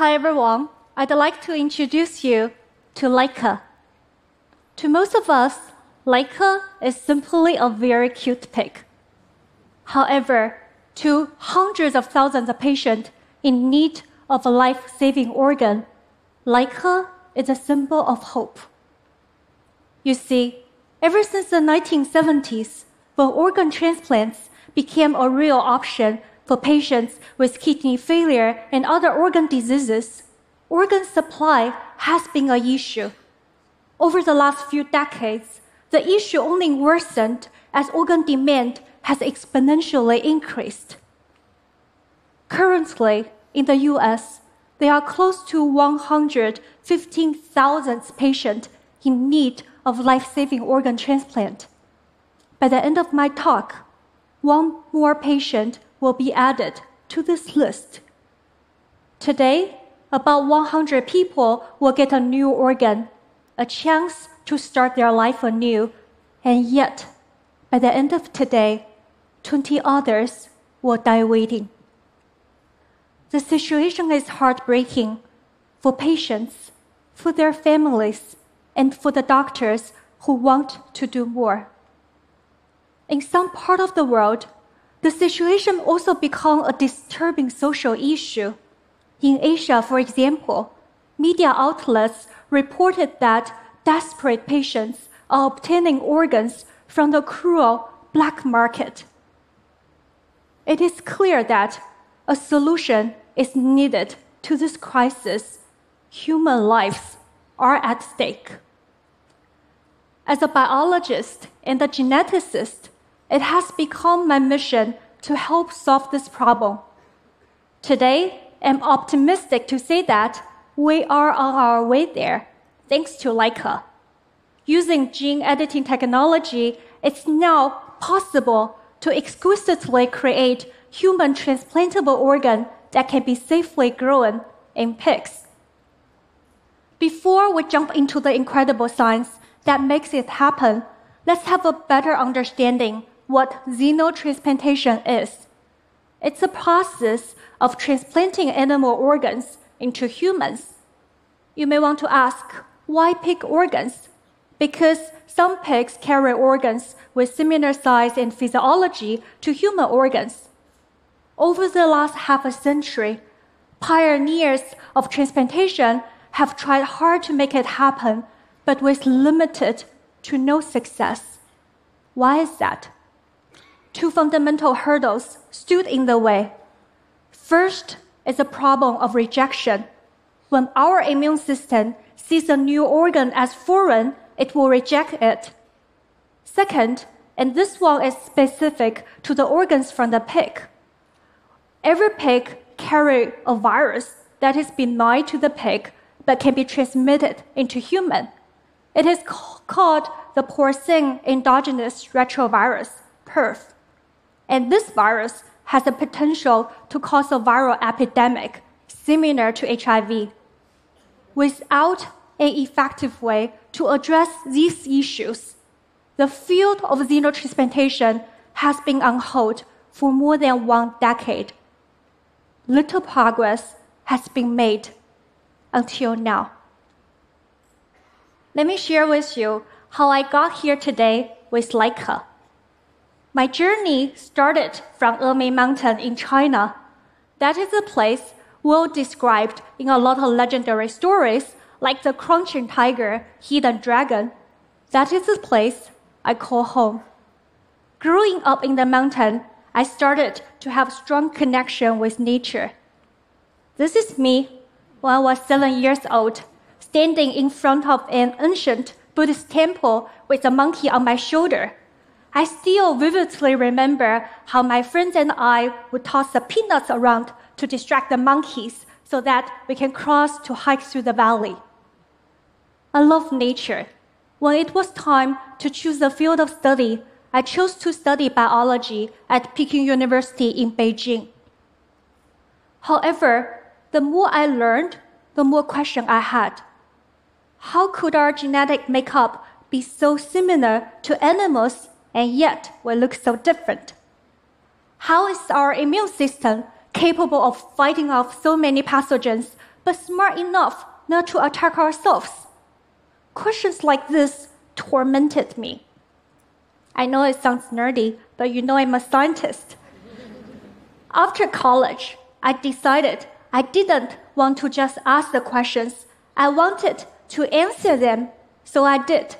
Hi everyone, I'd like to introduce you to Laika. To most of us, Laika is simply a very cute pig. However, to hundreds of thousands of patients in need of a life saving organ, Laika is a symbol of hope. You see, ever since the 1970s, when organ transplants became a real option for patients with kidney failure and other organ diseases, organ supply has been an issue. Over the last few decades, the issue only worsened as organ demand has exponentially increased. Currently, in the US, there are close to 115,000 patients in need of life saving organ transplant. By the end of my talk, one more patient will be added to this list. Today, about 100 people will get a new organ, a chance to start their life anew, and yet, by the end of today, 20 others will die waiting. The situation is heartbreaking for patients, for their families, and for the doctors who want to do more. In some part of the world, the situation also became a disturbing social issue. In Asia, for example, media outlets reported that desperate patients are obtaining organs from the cruel black market. It is clear that a solution is needed to this crisis. Human lives are at stake. As a biologist and a geneticist, it has become my mission to help solve this problem. Today, I'm optimistic to say that we are on our way there, thanks to Laika. Using gene editing technology, it's now possible to exquisitely create human transplantable organ that can be safely grown in pigs. Before we jump into the incredible science that makes it happen, let's have a better understanding what xenotransplantation is. It's a process of transplanting animal organs into humans. You may want to ask, why pig organs? Because some pigs carry organs with similar size and physiology to human organs. Over the last half a century, pioneers of transplantation have tried hard to make it happen, but with limited to no success. Why is that? Two fundamental hurdles stood in the way. First is the problem of rejection. When our immune system sees a new organ as foreign, it will reject it. Second, and this one is specific to the organs from the pig. Every pig carries a virus that is benign to the pig but can be transmitted into human. It is called the porcine endogenous retrovirus, PERV. And this virus has the potential to cause a viral epidemic similar to HIV. Without an effective way to address these issues, the field of xenotransplantation has been on hold for more than one decade. Little progress has been made until now. Let me share with you how I got here today with Laika. My journey started from Emei Mountain in China. That is a place well described in a lot of legendary stories, like the Crouching tiger, hidden dragon. That is the place I call home. Growing up in the mountain, I started to have strong connection with nature. This is me when I was seven years old, standing in front of an ancient Buddhist temple with a monkey on my shoulder. I still vividly remember how my friends and I would toss the peanuts around to distract the monkeys so that we can cross to hike through the valley. I love nature. When it was time to choose a field of study, I chose to study biology at Peking University in Beijing. However, the more I learned, the more questions I had. How could our genetic makeup be so similar to animals and yet we look so different? How is our immune system capable of fighting off so many pathogens, but smart enough not to attack ourselves? Questions like this tormented me. I know it sounds nerdy, but you know I'm a scientist. After college, I decided I didn't want to just ask the questions, I wanted to answer them, so I did.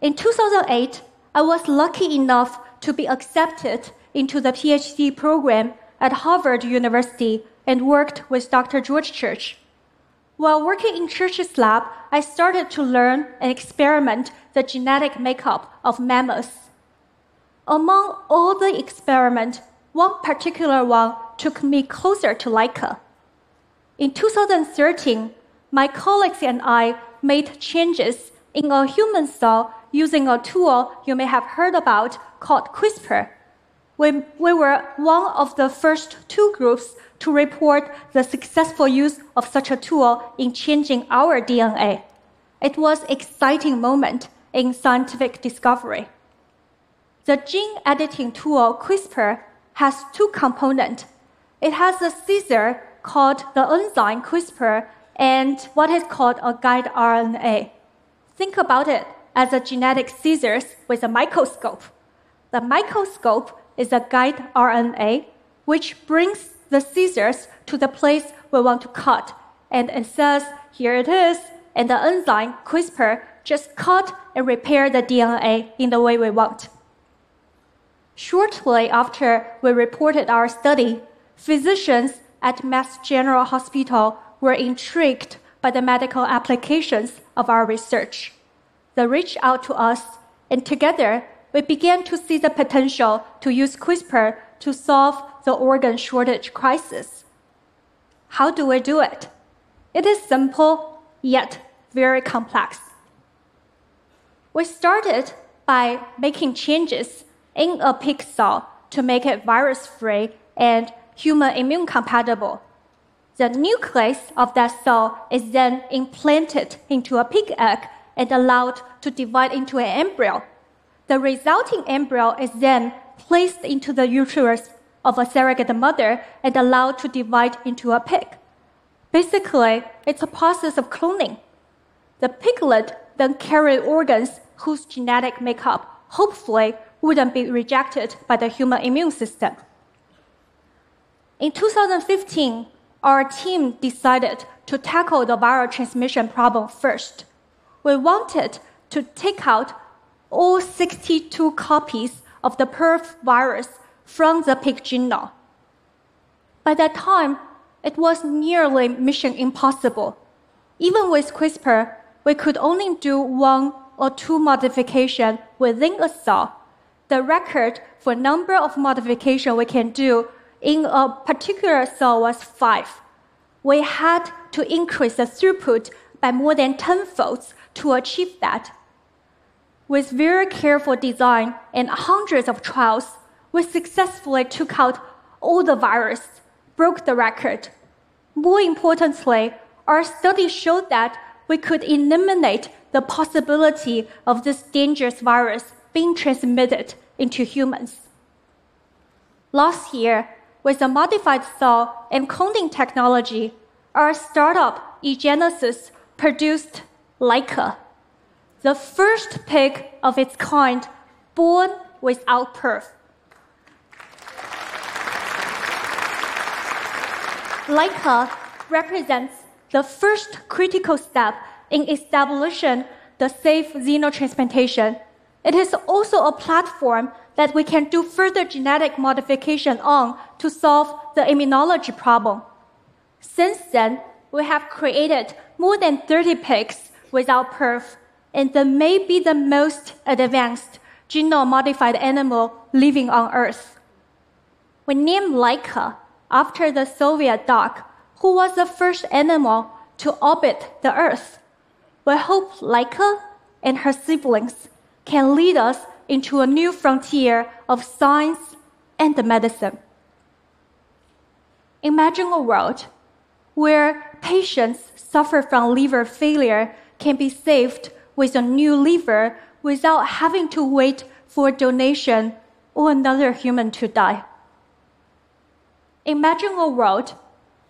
In 2008, I was lucky enough to be accepted into the PhD program at Harvard University and worked with Dr. George Church. While working in Church's lab, I started to learn and experiment the genetic makeup of mammoths. Among all the experiments, one particular one took me closer to Laika. In 2013, my colleagues and I made changes in a human cell using a tool you may have heard about called CRISPR. We, we were one of the first two groups to report the successful use of such a tool in changing our DNA. It was an exciting moment in scientific discovery. The gene editing tool CRISPR has two components. It has a scissor called the enzyme CRISPR and what is called a guide RNA. Think about it as a genetic scissors with a microscope. The microscope is a guide RNA, which brings the scissors to the place we want to cut. And it says, here it is, and the enzyme, CRISPR, just cut and repair the DNA in the way we want. Shortly after we reported our study, physicians at Mass General Hospital were intrigued by the medical applications of our research. They reached out to us, and together we began to see the potential to use CRISPR to solve the organ shortage crisis. How do we do it? It is simple, yet very complex. We started by making changes in a pig cell to make it virus free and human immune compatible. The nucleus of that cell is then implanted into a pig egg and allowed to divide into an embryo. The resulting embryo is then placed into the uterus of a surrogate mother and allowed to divide into a pig. Basically, it's a process of cloning. The piglet then carries organs whose genetic makeup hopefully wouldn't be rejected by the human immune system. In 2015, our team decided to tackle the viral transmission problem first. We wanted to take out all 62 copies of the PERV virus from the pig genome. By that time, it was nearly mission impossible. Even with CRISPR, we could only do one or two modifications within a cell. The record for number of modifications we can do in a particular cell was five. We had to increase the throughput by more than 10 folds to achieve that. With very careful design and hundreds of trials, we successfully took out all the virus, broke the record. More importantly, our study showed that we could eliminate the possibility of this dangerous virus being transmitted into humans. Last year, with a modified cell and cloning technology, our startup eGenesis produced Laika, the first pig of its kind born without PERV. Laika represents the first critical step in establishing the safe xenotransplantation. It is also a platform that we can do further genetic modification on to solve the immunology problem. Since then, we have created more than 30 pigs without PERV, and they may be the most advanced genome modified animal living on Earth. We named Laika after the Soviet dog, who was the first animal to orbit the Earth. We hope Laika and her siblings can lead us into a new frontier of science and medicine. Imagine a world where patients suffer from liver failure can be saved with a new liver without having to wait for a donation or another human to die. Imagine a world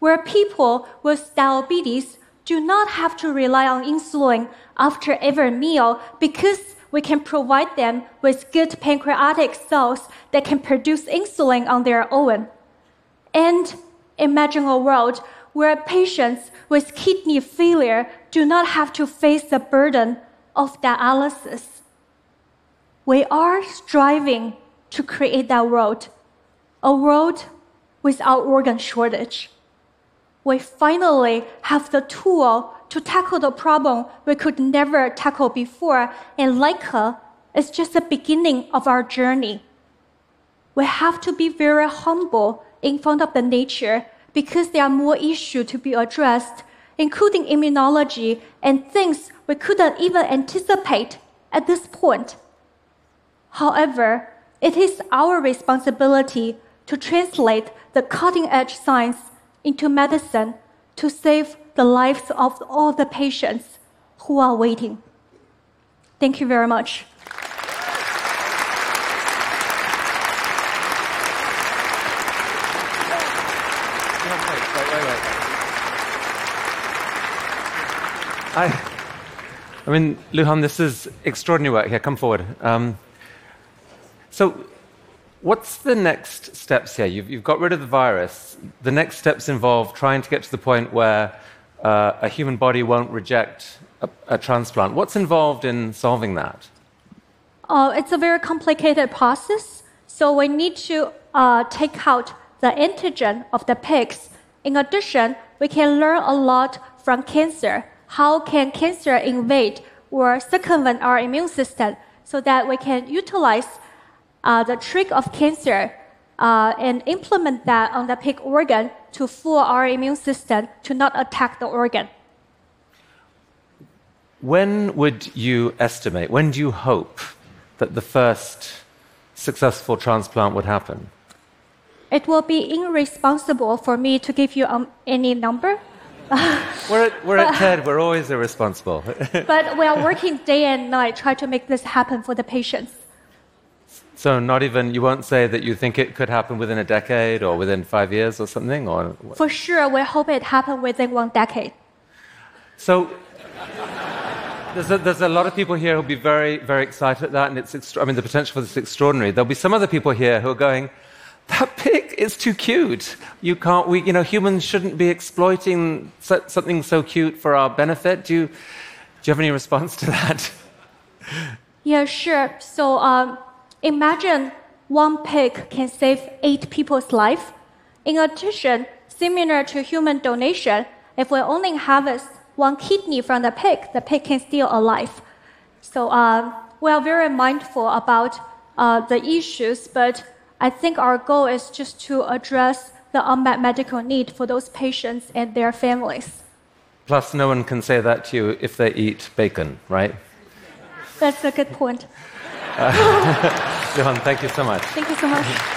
where people with diabetes do not have to rely on insulin after every meal because we can provide them with good pancreatic cells that can produce insulin on their own. And imagine a world where patients with kidney failure do not have to face the burden of dialysis. We are striving to create that world, a world without organ shortage. We finally have the tool to tackle the problem we could never tackle before, and Laika is just the beginning of our journey. We have to be very humble in front of the nature because there are more issues to be addressed, including immunology and things we couldn't even anticipate at this point. However, it is our responsibility to translate the cutting edge science into medicine to save the lives of all the patients who are waiting. Thank you very much. I, I mean, Luhan, this is extraordinary work here. Come forward. Um, so, what's the next steps here? You've, you've, got rid of the virus. The next steps involve trying to get to the point where uh, a human body won't reject a, a, transplant. What's involved in solving that? Uh, it's a very complicated process. So, we need to uh, take out the antigen of the pigs. In addition, we can learn a lot from cancer how can cancer invade or circumvent our immune system so that we can utilize uh, the trick of cancer uh, and implement that on the pig organ to fool our immune system to not attack the organ. When would you estimate, when do you hope that the first successful transplant would happen? It will be irresponsible for me to give you um, any number we're at, we're at TED, we're always irresponsible. but we are working day and night trying to make this happen for the patients. So not even you won't say that you think it could happen within a decade or within five years or something, or for sure we hope it happen within one decade. So there's a, there's a lot of people here who'll be very very excited at that, and it's extra- I mean the potential for this is extraordinary. There'll be some other people here who are going, that pig is too cute. You can't, we, you know, humans shouldn't be exploiting something so cute for our benefit. Do you, do you have any response to that? Yeah, sure. So um, imagine one pig can save eight people's life. In addition, similar to human donation, if we only harvest one kidney from the pig, the pig can still alive. So um, we are very mindful about uh, the issues, but I think our goal is just to address the unmet medical need for those patients and their families. Plus, no one can say that to you if they eat bacon, right? That's a good point. Uh, Luhan, thank you so much. Thank you so much.